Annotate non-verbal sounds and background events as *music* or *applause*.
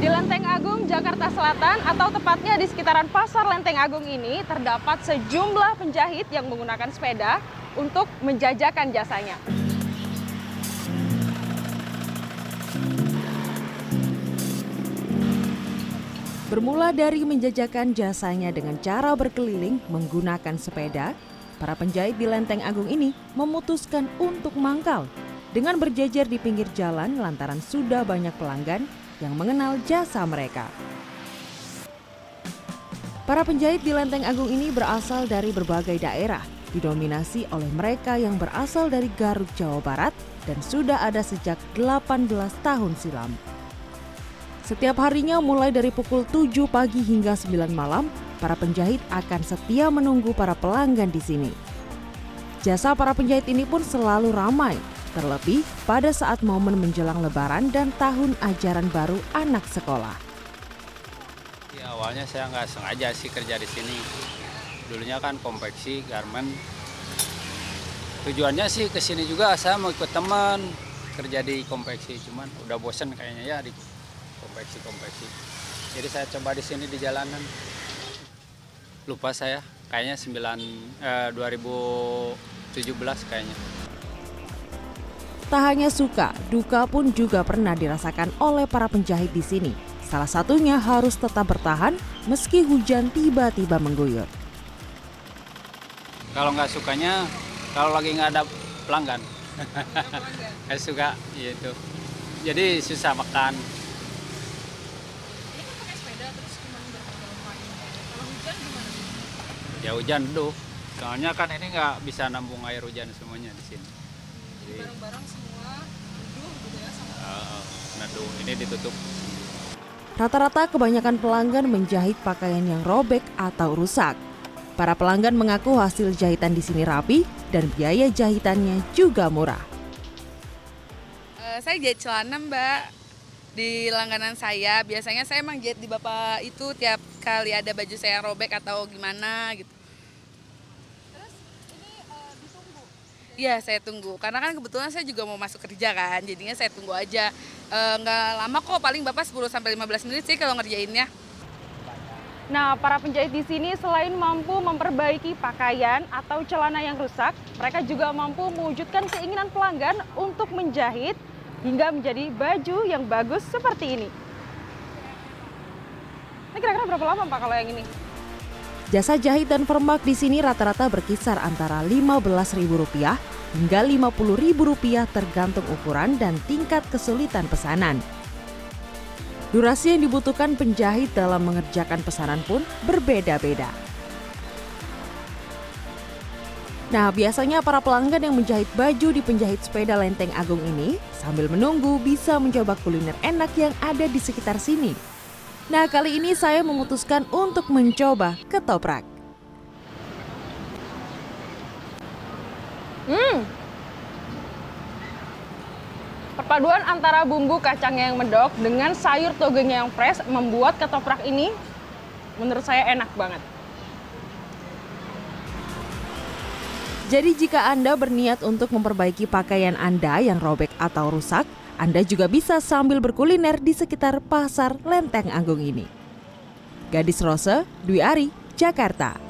Di Lenteng Agung, Jakarta Selatan, atau tepatnya di sekitaran Pasar Lenteng Agung ini, terdapat sejumlah penjahit yang menggunakan sepeda untuk menjajakan jasanya. Bermula dari menjajakan jasanya dengan cara berkeliling menggunakan sepeda, para penjahit di Lenteng Agung ini memutuskan untuk mangkal dengan berjejer di pinggir jalan lantaran sudah banyak pelanggan yang mengenal jasa mereka. Para penjahit di Lenteng Agung ini berasal dari berbagai daerah, didominasi oleh mereka yang berasal dari Garut, Jawa Barat dan sudah ada sejak 18 tahun silam. Setiap harinya mulai dari pukul 7 pagi hingga 9 malam, para penjahit akan setia menunggu para pelanggan di sini. Jasa para penjahit ini pun selalu ramai, terlebih pada saat momen menjelang lebaran dan tahun ajaran baru anak sekolah. Ya, awalnya saya nggak sengaja sih kerja di sini. Dulunya kan konveksi, garment. Tujuannya sih ke sini juga saya mau ikut teman kerja di konveksi, cuman udah bosen kayaknya ya di konveksi-konveksi. Jadi saya coba di sini di jalanan. Lupa saya, kayaknya 9 eh, 2017 kayaknya. Tak hanya suka, duka pun juga pernah dirasakan oleh para penjahit di sini. Salah satunya harus tetap bertahan meski hujan tiba-tiba mengguyur. Kalau nggak sukanya, kalau lagi nggak ada pelanggan, *laughs* nggak suka gitu. Jadi susah makan. Ya hujan dulu. Soalnya kan ini nggak bisa nambung air hujan semuanya di sini. Jadi, Barang-barang semua neduh gitu ya sama uh, neduh. Ini ditutup. Rata-rata kebanyakan pelanggan menjahit pakaian yang robek atau rusak. Para pelanggan mengaku hasil jahitan di sini rapi dan biaya jahitannya juga murah. Eh, saya jahit celana mbak di langganan saya. Biasanya saya emang jahit di bapak itu tiap kali ada baju saya yang robek atau gimana gitu. Iya saya tunggu karena kan kebetulan saya juga mau masuk kerja kan jadinya saya tunggu aja. Eh, nggak lama kok paling bapak 10 sampai 15 menit sih kalau ngerjainnya. Nah, para penjahit di sini selain mampu memperbaiki pakaian atau celana yang rusak, mereka juga mampu mewujudkan keinginan pelanggan untuk menjahit hingga menjadi baju yang bagus seperti ini. Ini kira-kira berapa lama Pak kalau yang ini? Jasa jahit dan permak di sini rata-rata berkisar antara Rp15.000 hingga Rp50.000 tergantung ukuran dan tingkat kesulitan pesanan. Durasi yang dibutuhkan penjahit dalam mengerjakan pesanan pun berbeda-beda. Nah, biasanya para pelanggan yang menjahit baju di penjahit sepeda Lenteng Agung ini sambil menunggu bisa mencoba kuliner enak yang ada di sekitar sini. Nah, kali ini saya memutuskan untuk mencoba ketoprak. Hmm, Perpaduan antara bumbu kacangnya yang medok dengan sayur togenya yang fresh membuat ketoprak ini menurut saya enak banget. Jadi jika Anda berniat untuk memperbaiki pakaian Anda yang robek atau rusak, Anda juga bisa sambil berkuliner di sekitar Pasar Lenteng Agung ini. Gadis Rose, Dwi Ari, Jakarta.